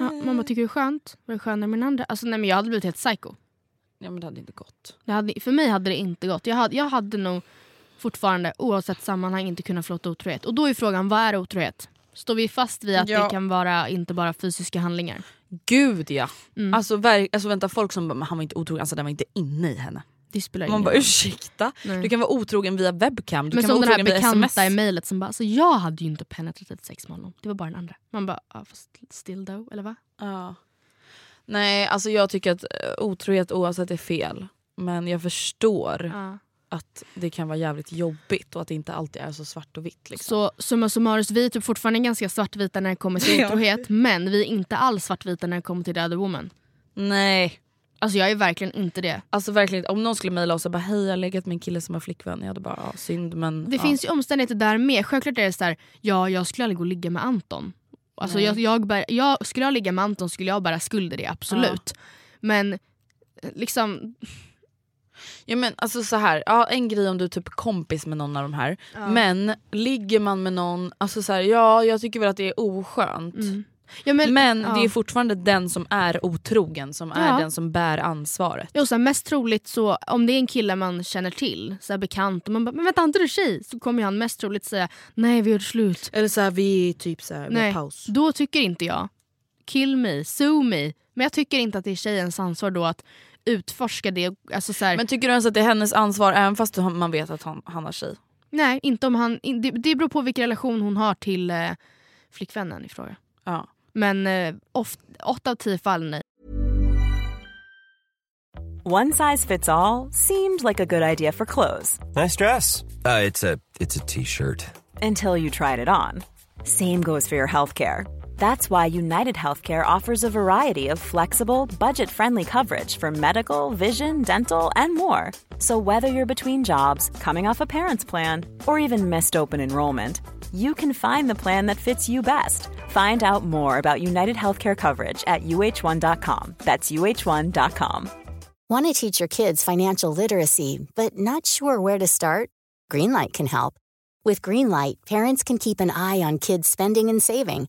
Ja, man bara, tycker det är skönt? Var det skönare med den andra? Alltså, nej, men jag hade blivit helt psycho. Ja men det hade inte gått. Det hade, för mig hade det inte gått. Jag hade, jag hade nog fortfarande oavsett sammanhang inte kunnat förlåta otrohet. Och då är frågan, vad är otrohet? Står vi fast vid att Ja. det kan vara inte bara fysiska handlingar? Gud ja. Mm. Alltså, alltså vänta folk som bara, han var inte otrogen, alltså den var inte inne i henne. Det spelar Man ingen bara roll. ursäkta? Nej. Du kan vara otrogen via webcam, du Men kan som vara den här bekanta i mejlet som bara, alltså, jag hade ju inte penetrativt sex med honom. Det var bara den andra. Man bara, fast still though, eller va? Ja. Nej alltså jag tycker att eh, otrohet oavsett är fel. Men jag förstår Ja. att det kan vara jävligt jobbigt och att det inte alltid är så svart och vitt. Liksom. Så summa summarum, vi är typ fortfarande ganska svartvita när det kommer till [LAUGHS] otrohet. men vi är inte alls svartvita när det kommer till the other woman. Nej. Alltså jag är verkligen inte det. Alltså verkligen, om någon skulle mejla oss och bara hej jag har legat med en kille som har flickvän. Jag hade bara ja, synd men... Det ja. finns ju omständigheter där med. Självklart är det så här, ja jag skulle aldrig gå och ligga med Anton. Alltså jag, jag, bär, jag, skulle jag ligga med Anton skulle jag bära skuld i det, absolut. Men eh, liksom... Ja men alltså så här, ja, en grej om du är typ kompis med någon av de här. Men ligger man med någon, alltså så här, ja jag tycker väl att det är oskönt. Mm. Ja, men, Men ja. det är fortfarande den som är otrogen som är Ja. den som bär ansvaret. Jo, så här, mest troligt så, om det är en kille man känner till, så här, bekant, och man bara “men vänta, inte du tjej?” så kommer han mest troligt säga “nej vi gjorde slut”. Eller så här, vi är typ så här, Nej, paus. då tycker inte jag, kill me, sue me. Men jag tycker inte att det är tjejens ansvar då att utforska det. Alltså, så här, Men tycker du ens att det är hennes ansvar även fast man vet att han, han har tjej? nej, inte om han, det, det beror på vilken relation hon har till eh, flickvännen i fråga. Ja. Men eh, oft, åtta av tio fall nej. One size fits all seemed like a good idea for clothes Nice dress. Uh, it's a it's a t-shirt. until you tried it on. Same goes for your healthcare. That's why United Healthcare offers a variety of flexible, budget friendly coverage for medical, vision, dental, and more. So, whether you're between jobs, coming off a parent's plan, or even missed open enrollment, you can find the plan that fits you best. Find out more about United Healthcare coverage at uh1.com. That's uh1.com. Want to teach your kids financial literacy, but not sure where to start? Greenlight can help. With Greenlight, parents can keep an eye on kids' spending and saving,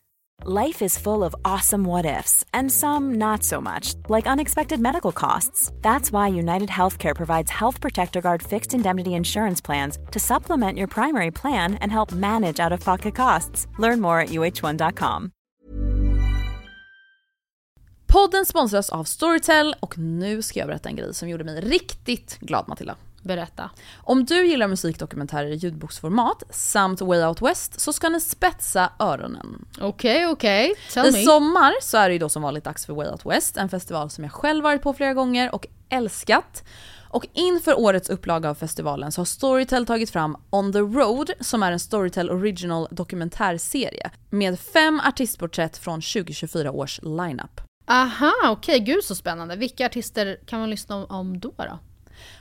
Life is full of awesome what ifs, and some not so much, like unexpected medical costs. That's why United Healthcare provides Health Protector Guard fixed indemnity insurance plans to supplement your primary plan and help manage out of pocket costs. Learn more at uh1.com. Podden sponsras av Storytel och nu ska jag berätta en grej som gjorde mig riktigt glad Matilda. Berätta. Om du gillar musikdokumentärer i ljudboksformat samt Way Out West så ska ni spetsa öronen. Okej, okej. Tell I me. sommar så är det ju då som vanligt dags för Way Out West, en festival som jag själv varit på flera gånger och älskat. Och inför årets upplaga av festivalen så har Storytel tagit fram On the Road som är en Storytel Original dokumentärserie med fem artistporträtt från 2024 års lineup. Aha, okej. Gud så spännande. Vilka artister kan man lyssna om då? då?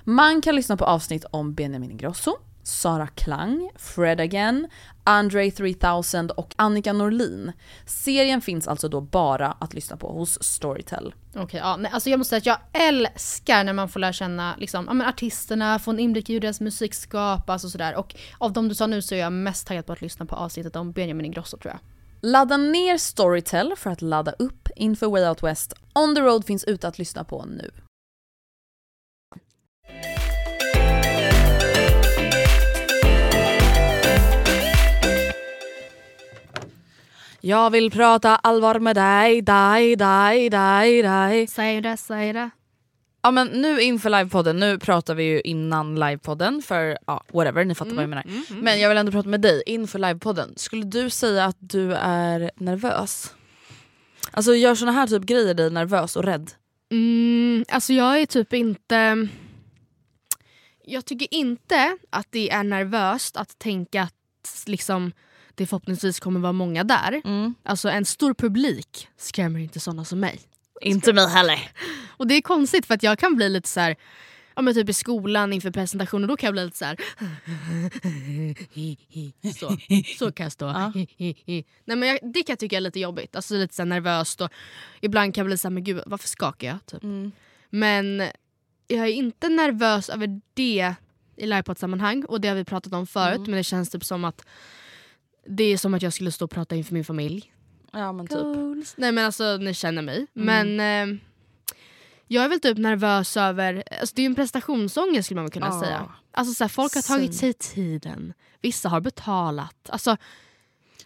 Man kan lyssna på avsnitt om Benjamin Ingrosso, Sara Klang, Fred Again, Andre 3000 och Annika Norlin. Serien finns alltså då bara att lyssna på hos Storytel. Okej, ja, nej, alltså jag måste säga att jag älskar när man får lära känna liksom, ja, men artisterna, få en inblick i hur deras musik skapas och sådär. Och av de du sa nu så är jag mest taggad på att lyssna på avsnittet om Benjamin Ingrosso tror jag. Ladda ner Storytel för att ladda upp inför Way Out West. On the Road finns ute att lyssna på nu. Jag vill prata allvar med dig, dig, dig, dig, dig. Säg det, säg det. Ja men nu inför livepodden, nu pratar vi ju innan livepodden för ja, whatever, ni fattar vad jag menar. Men jag vill ändå prata med dig inför livepodden. Skulle du säga att du är nervös? Alltså gör såna här typ grejer dig nervös och rädd? Mm, alltså jag är typ inte... Jag tycker inte att det är nervöst att tänka att liksom, det förhoppningsvis kommer vara många där. Alltså en stor publik skrämmer inte såna som mig. Inte mig heller. Och det är konstigt för att jag kan bli lite så här, ja men typ i skolan inför presentationer, då kan jag bli lite så här. [LAUGHS] Så, så kan jag stå. [LAUGHS] Nej, men jag, det kan jag tycka är lite jobbigt, alltså lite så nervöst och ibland kan jag bli så här, men gud varför skakar jag? Typ. Men jag är inte nervös över det i livepodd-sammanhang och det har vi pratat om förut men det känns typ som att det är som att jag skulle stå och prata inför min familj. Ja men typ. Nej men alltså ni känner mig. Men eh, jag är väl typ nervös över, alltså det är ju en prestationsångest skulle man kunna Ja. säga. Alltså så här, folk har tagit sig tiden, vissa har betalat. Alltså,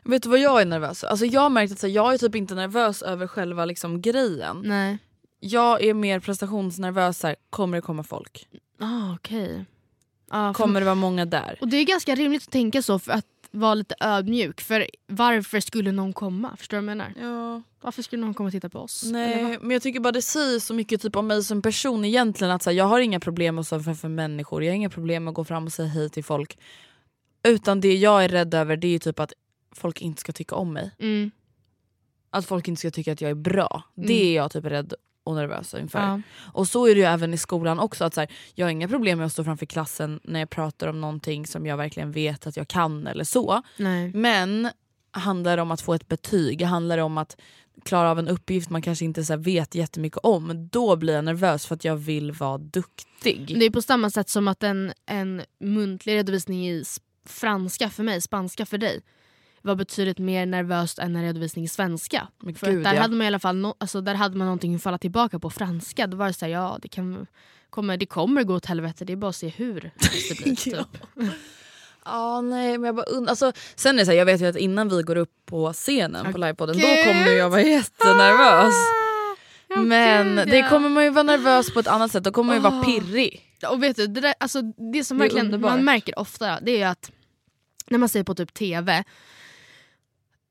Vet du vad jag är nervös alltså Jag har märkt att här, jag är typ inte nervös över själva liksom, grejen. nej. Jag är mer prestationsnervös, här, kommer det komma folk? Ah, okej. Ja, för- Kommer det vara många där? Och det är ganska rimligt att tänka så för att vara lite ödmjuk. För varför skulle någon komma? Förstår du vad jag menar? Ja. Varför skulle någon komma och titta på oss? Nej, men jag tycker bara det säger så mycket typ om mig som person egentligen. Att så här, jag har inga problem att stå framför människor, jag har inga problem med att gå fram och säga hej till folk. Utan det jag är rädd över det är typ att folk inte ska tycka om mig. Mm. Att folk inte ska tycka att jag är bra. Mm. Det är jag typ rädd och nervös inför. Ja. Och så är det ju även i skolan också. Att så här, jag har inga problem med att stå framför klassen när jag pratar om någonting som jag verkligen vet att jag kan eller så. Nej. Men handlar det om att få ett betyg, handlar det om att klara av en uppgift man kanske inte så vet jättemycket om, då blir jag nervös för att jag vill vara duktig. Det är på samma sätt som att en, en muntlig redovisning i franska för mig, spanska för dig var betydligt mer nervöst än en redovisning i svenska. Men För gud, där, ja. hade man i alla fall no, alltså där hade man någonting att falla tillbaka på. Franska, då var det så här, ja det, kan, kommer, det kommer gå åt helvete, det är bara att se hur [LAUGHS] det blir. typ. Ja, nej, men jag bara und- alltså, sen är det så här, jag vet ju att innan vi går upp på scenen på livepodden, då gud. kommer jag vara jättenervös. Ja, Men gud, det ja. kommer man ju vara nervös på ett annat sätt, då kommer man ju vara Åh. pirrig. Och vet du, det, där, alltså, det som Det verkligen man märker ofta det är att när man ser på typ TV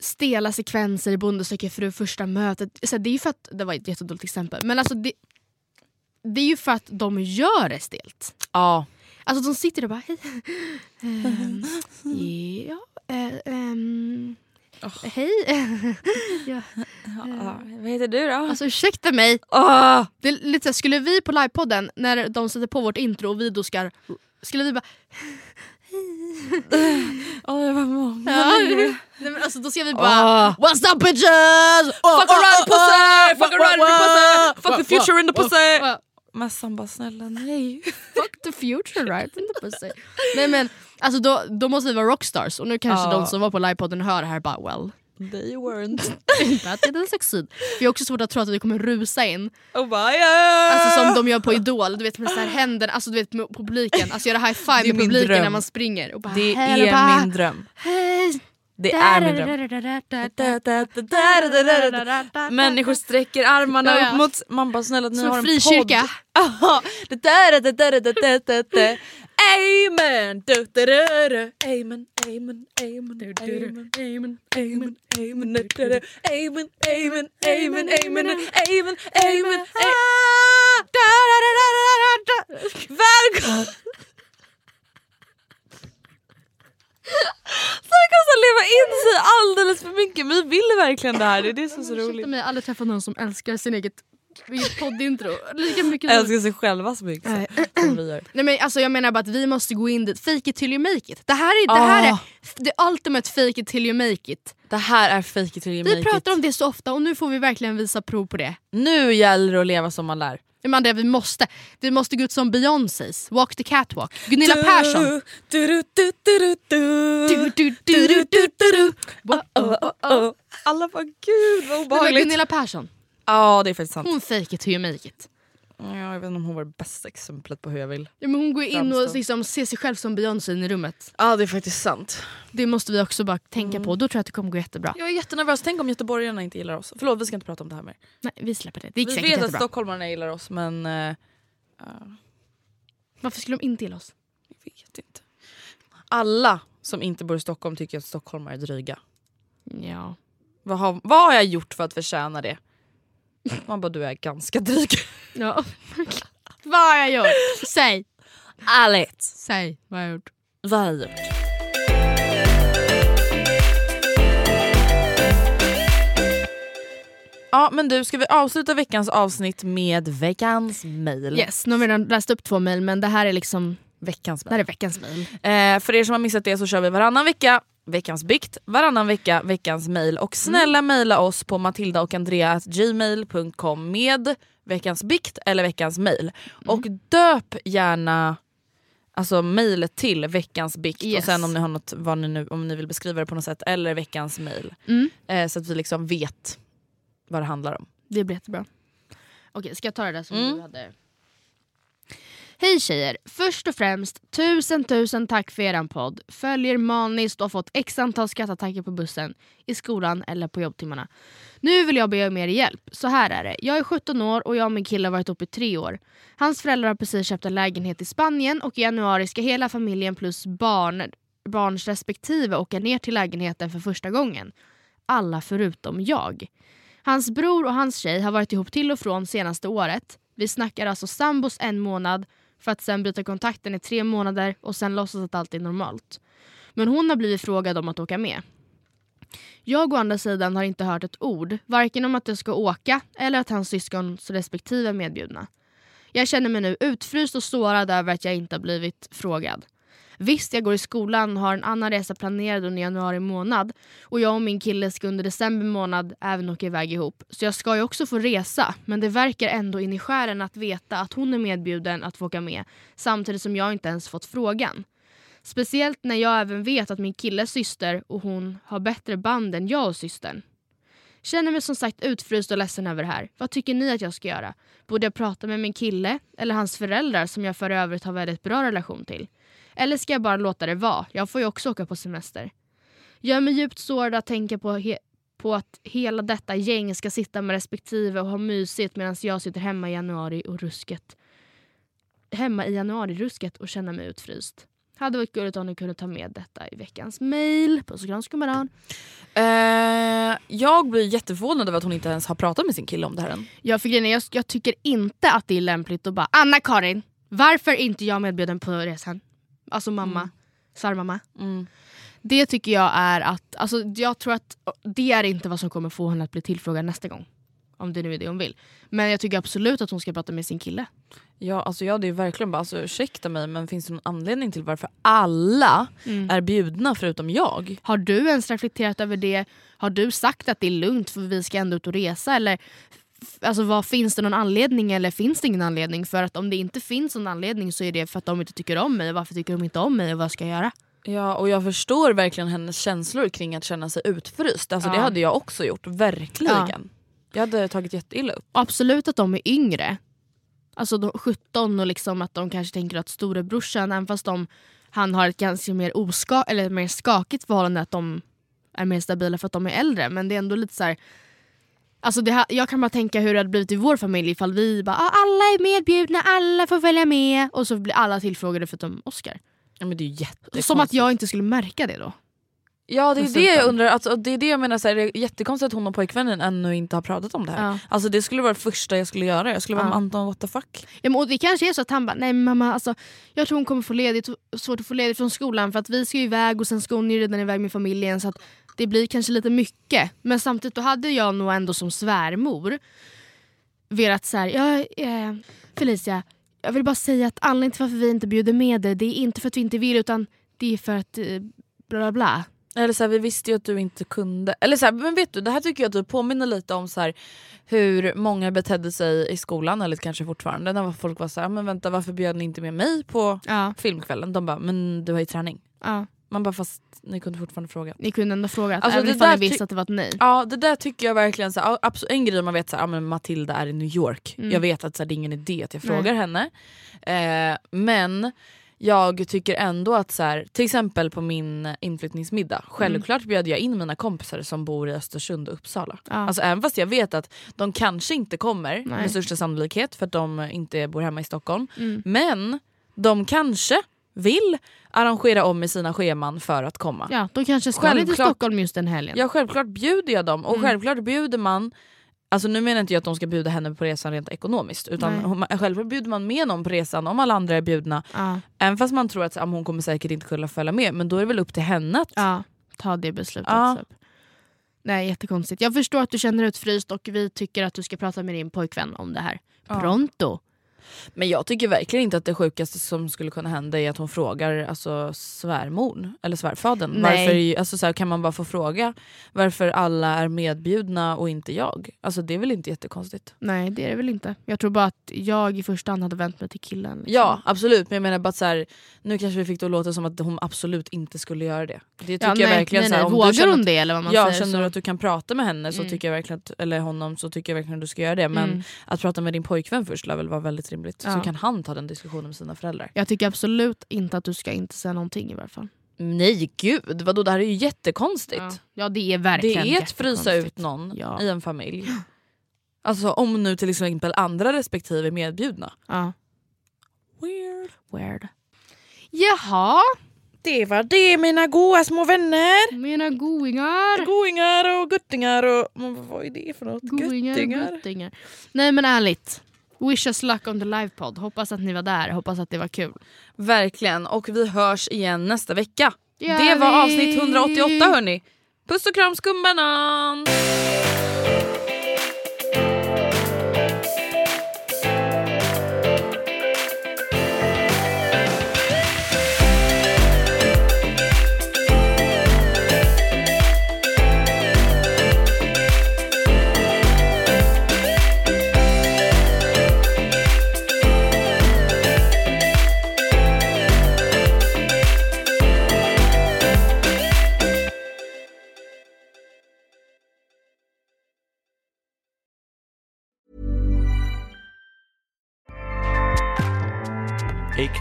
stela sekvenser i Bonde söker fru första mötet. Så det är ju för att, det var ett jättedåligt exempel, men alltså det, det är ju för att de gör det stelt. Ja. Alltså de sitter och bara hej. Ehm, ja, eh, ehm, Hej! [LAUGHS] ja. Ja, vad heter du då? Alltså ursäkta mig. Åh! Det är lite så skulle vi på livepodden när de sätter på vårt intro och vi då ska... Skulle vi bara... Åh, det var många. Ja, nej, men alltså, då ska vi bara... Åh. What's up bitches! Fuck around pussy! Fuck around pussy! Fuck the future in the pussy! Fuck Massan bara snälla nej. [LAUGHS] the future right in the pussy. Nej men alltså då, då måste vi vara rockstars och nu kanske de som var på livepodden hör det här bara well. They weren't. That didn't succeed. Jag har också svårt att tro att vi kommer rusa in. Och bara yeah! Alltså som de gör på Idol, du vet med så här händerna, alltså du vet med publiken, alltså göra high five med publiken dröm. när man springer. Och bara, Det är bara, min dröm. hej. Det är min dröm. Människor sträcker armarna upp mot... Man bara snälla Som har en frikyrka. podd. [LAUGHS] Ja, Amen! Du, du, du, du. Amen, amen, amen, amen, amen, amen, amen, amen, du, du, du. amen, amen, amen, amen, amen, amen, da. Välkommen! Folk har så leva in sig alldeles för mycket vi vill verkligen det här, det är det som är så roligt. jag har aldrig träffat någon som älskar sin eget poddintro lika mycket som älskar sig själva så mycket Nej. som vi gör. Nej men alltså jag menar bara att vi måste gå in dit, fake it till you make it. Det här är, det här är Ah. the ultimate fake it till you make it. Det här är fake it till you make Vi pratar it. om det så ofta och nu får vi verkligen visa prov på det. Nu gäller det att leva som man lär. Men vi måste, vi måste gå ut som Beyoncés, walk the catwalk. Gunilla Persson. Oh, oh, oh. Alla bara gud vad obehagligt. Gunilla Persson, Ja det är faktiskt sant. hon fake it till you make it. Ja, jag vet inte om hon var det bästa exemplet på hur jag vill. Ja, men hon går in och Framstå. liksom ser sig själv som Beyoncé i rummet. Ja det är faktiskt sant. Det måste vi också bara tänka på, då tror jag att det kommer gå jättebra. Jag är jättenervös, tänk om göteborgarna inte gillar oss. Förlåt vi ska inte prata om det här mer. Nej, vi släpper det. Det gick Vi säkert vet att jättebra. stockholmarna gillar oss men eh, Varför skulle de inte gilla oss? jag vet inte. Alla som inte bor i Stockholm tycker att stockholmare är dryga. Ja. Vad har, vad har jag gjort för att förtjäna det? Man bara du är ganska dryg. ja. vad har jag gjort? Säg! Ärligt. Säg vad har jag gjort. Vad har jag gjort? Ja men du, ska vi avsluta veckans avsnitt med veckans mail? Yes, nu har vi redan läst upp två mejl men det här är liksom Veckans det mail. här är veckans mejl. Eh, för er som har missat det så kör vi varannan vecka veckans bikt, varannan vecka veckans mail och snälla mejla oss på matilda och gmail.com med veckans bikt eller veckans mail. Och döp gärna alltså mejlet till veckans bikt Yes. och sen om ni har något, vad ni nu, om ni vill beskriva det på något sätt eller veckans mail. Mm. Eh, så att vi liksom vet vad det handlar om. Det blir jättebra. Okej, ska jag ta det där som Mm. du hade? Hej tjejer! Först och främst, tusen tusen tack för eran podd. Följer maniskt och har fått x antal skrattattacker på bussen, i skolan eller på jobbtimmarna. Nu vill jag be om er hjälp. Så här är det. Jag är 17 år och jag och min kille har varit ihop i tre år. Hans föräldrar har precis köpt en lägenhet i Spanien och i januari ska hela familjen plus barn, barns respektive åka ner till lägenheten för första gången. Alla förutom jag. Hans bror och hans tjej har varit ihop till och från senaste året. Vi snackar alltså sambos en månad för att sen bryta kontakten i tre månader och sen låtsas att allt är normalt. Men hon har blivit frågad om att åka med. Jag å andra sidan har inte hört ett ord, varken om att jag ska åka eller att hans syskons respektive är medbjudna. Jag känner mig nu utfryst och sårad över att jag inte har blivit frågad. Visst, jag går i skolan och har en annan resa planerad under januari månad och jag och min kille ska under december månad även åka iväg ihop. Så jag ska ju också få resa, men det verkar ändå in i skären att veta att hon är medbjuden att få åka med samtidigt som jag inte ens fått frågan. Speciellt när jag även vet att min killes syster och hon har bättre band än jag och systern. Känner mig som sagt utfryst och ledsen över det här. Vad tycker ni att jag ska göra? Borde jag prata med min kille eller hans föräldrar som jag för övrigt har väldigt bra relation till? Eller ska jag bara låta det vara? Jag får ju också åka på semester. Gör mig djupt sårad att tänka på, på att hela detta gäng ska sitta med respektive och ha mysigt medan jag sitter hemma i januari och rusket. Hemma i januari-rusket och känna mig utfryst. Hade varit gulligt om ni kunde ta med detta i veckans mail. Puss och kram skummaran. Eh, jag blir jätteförvånad över att hon inte ens har pratat med sin kille om det här än. Jag, för grejen jag, jag tycker inte att det är lämpligt att bara Anna-Karin, varför är inte jag medbjuden på resan? Alltså mamma, svärmamma. Mm. Det tycker jag är att, alltså jag tror att det är inte vad som kommer få henne att bli tillfrågad nästa gång. Om det nu är det hon vill. Men jag tycker absolut att hon ska prata med sin kille. Ja, alltså jag hade ju verkligen bara, alltså, ursäkta mig men finns det någon anledning till varför alla Mm. är bjudna förutom jag? Har du ens reflekterat över det? Har du sagt att det är lugnt för vi ska ändå ut och resa? Eller alltså, vad, finns det någon anledning eller finns det ingen anledning? För att om det inte finns någon anledning så är det för att de inte tycker om mig. Varför tycker de inte om mig och vad ska jag göra? Ja och jag förstår verkligen hennes känslor kring att känna sig utfryst. Alltså det Ja. hade jag också gjort, verkligen. Jag hade tagit jätteilla upp. Absolut att de är yngre. Alltså de 17 och liksom att de kanske tänker att storebrorsan, även fast de, han har ett ganska mer, oska, eller mer skakigt förhållande, att de är mer stabila för att de är äldre. Men det är ändå lite så här. Alltså det jag kan bara tänka hur det hade blivit i vår familj ifall vi bara ah, alla är medbjudna, alla får följa med och så blir alla tillfrågade förutom Oscar. Ja, men det är jättekonstigt. Som att jag inte skulle märka det då. Ja det är det jag undrar, alltså, det är det jag menar, så här, det är jättekonstigt att hon och pojkvännen ännu inte har pratat om det här. Ja. Alltså det skulle vara det första jag skulle göra, jag skulle vara Ja. med Anton what the fuck. Ja, men, och det kanske är så att han bara, nej mamma alltså, jag tror hon kommer få ledigt, svårt att få ledigt från skolan för att vi ska ju iväg och sen ska hon ju redan iväg med familjen så att det blir kanske lite mycket. Men samtidigt då hade jag nog ändå som svärmor velat så här, ja, eh, Felicia, jag vill bara säga att anledningen till varför vi inte bjuder med dig det är inte för att vi inte vill utan det är för att eh, bla bla bla. Eller så här, vi visste ju att du inte kunde. Eller så här, men vet du, det här tycker jag att du påminner lite om så här, hur många betedde sig i skolan, eller kanske fortfarande, när folk var så här, men vänta varför bjöd ni inte med mig på Ja, filmkvällen? De bara, men du har ju träning. ja. Man bara, fast ni kunde fortfarande fråga. Ni kunde ändå fråga, Alltså, även ifall ni visste att det var ett nej. Ja det där tycker jag verkligen, så här, absolut, en grej man vet så här, ja, men Matilda är i New York, Mm. jag vet att så här, det är ingen idé att jag frågar henne. Eh, men jag tycker ändå att så här, till exempel på min inflyttningsmiddag, självklart bjöd jag in mina kompisar som bor i Östersund och Uppsala. Ja. Alltså även fast jag vet att de kanske inte kommer Nej. med största sannolikhet för att de inte bor hemma i Stockholm. Mm. Men de kanske vill arrangera om i sina scheman för att komma. Ja, de kanske ska ner till Självklart. Stockholm just den helgen. Ja självklart bjuder jag dem och Mm. självklart bjuder man Alltså nu menar inte jag att de ska bjuda henne på resan rent ekonomiskt utan Nej. självklart bjuder man med någon på resan om alla andra är bjudna. Ja. Även fast man tror att ja, hon kommer säkert inte kunna följa med men då är det väl upp till henne att... Ja, ta det beslutet. Ja. Nej, jättekonstigt. Jag förstår att du känner dig utfryst och vi tycker att du ska prata med din pojkvän om det här. Pronto. Men jag tycker verkligen inte att det sjukaste som skulle kunna hända är att hon frågar alltså, svärmor eller svärfadern. Nej. Varför, alltså, så här, kan man bara få fråga varför alla är medbjudna och inte jag? Alltså det är väl inte jättekonstigt? Nej, det är det väl inte. Jag tror bara att jag i första hand hade vänt mig till killen. liksom. Ja absolut men jag menar bara att så här, nu kanske vi fick det att låta som att hon absolut inte skulle göra det. Det tycker ja, jag nej, verkligen nej, så här, nej. om du Vågar känner hon att- det eller vad man ja, säger? känner du att du kan prata med henne så Mm. tycker jag verkligen att, eller honom så tycker jag verkligen att du ska göra det. Men Mm. att prata med din pojkvän först lär väl vara väldigt rimligt. Ja. Så kan han ta den diskussionen med sina föräldrar. Jag tycker absolut inte att du ska inte säga någonting i varje fall. Nej gud, vadå det här är ju jättekonstigt. Ja, ja det är det verkligen är att frysa ut någon Ja. i en familj. Alltså om nu till exempel andra respektive är medbjudna. Ja. Weird. Weird. Jaha, Det var det mina goa små vänner. mina goingar. Goingar och guttingar och vad är det för något? Goingar och Guttingar? guttingar. Nej men ärligt. Wish us luck on the livepodd. Hoppas att ni var där. Hoppas att det var kul. Verkligen och vi hörs igen nästa vecka. Gör det var vi. avsnitt 188 hörni. Puss och kram skumbanan!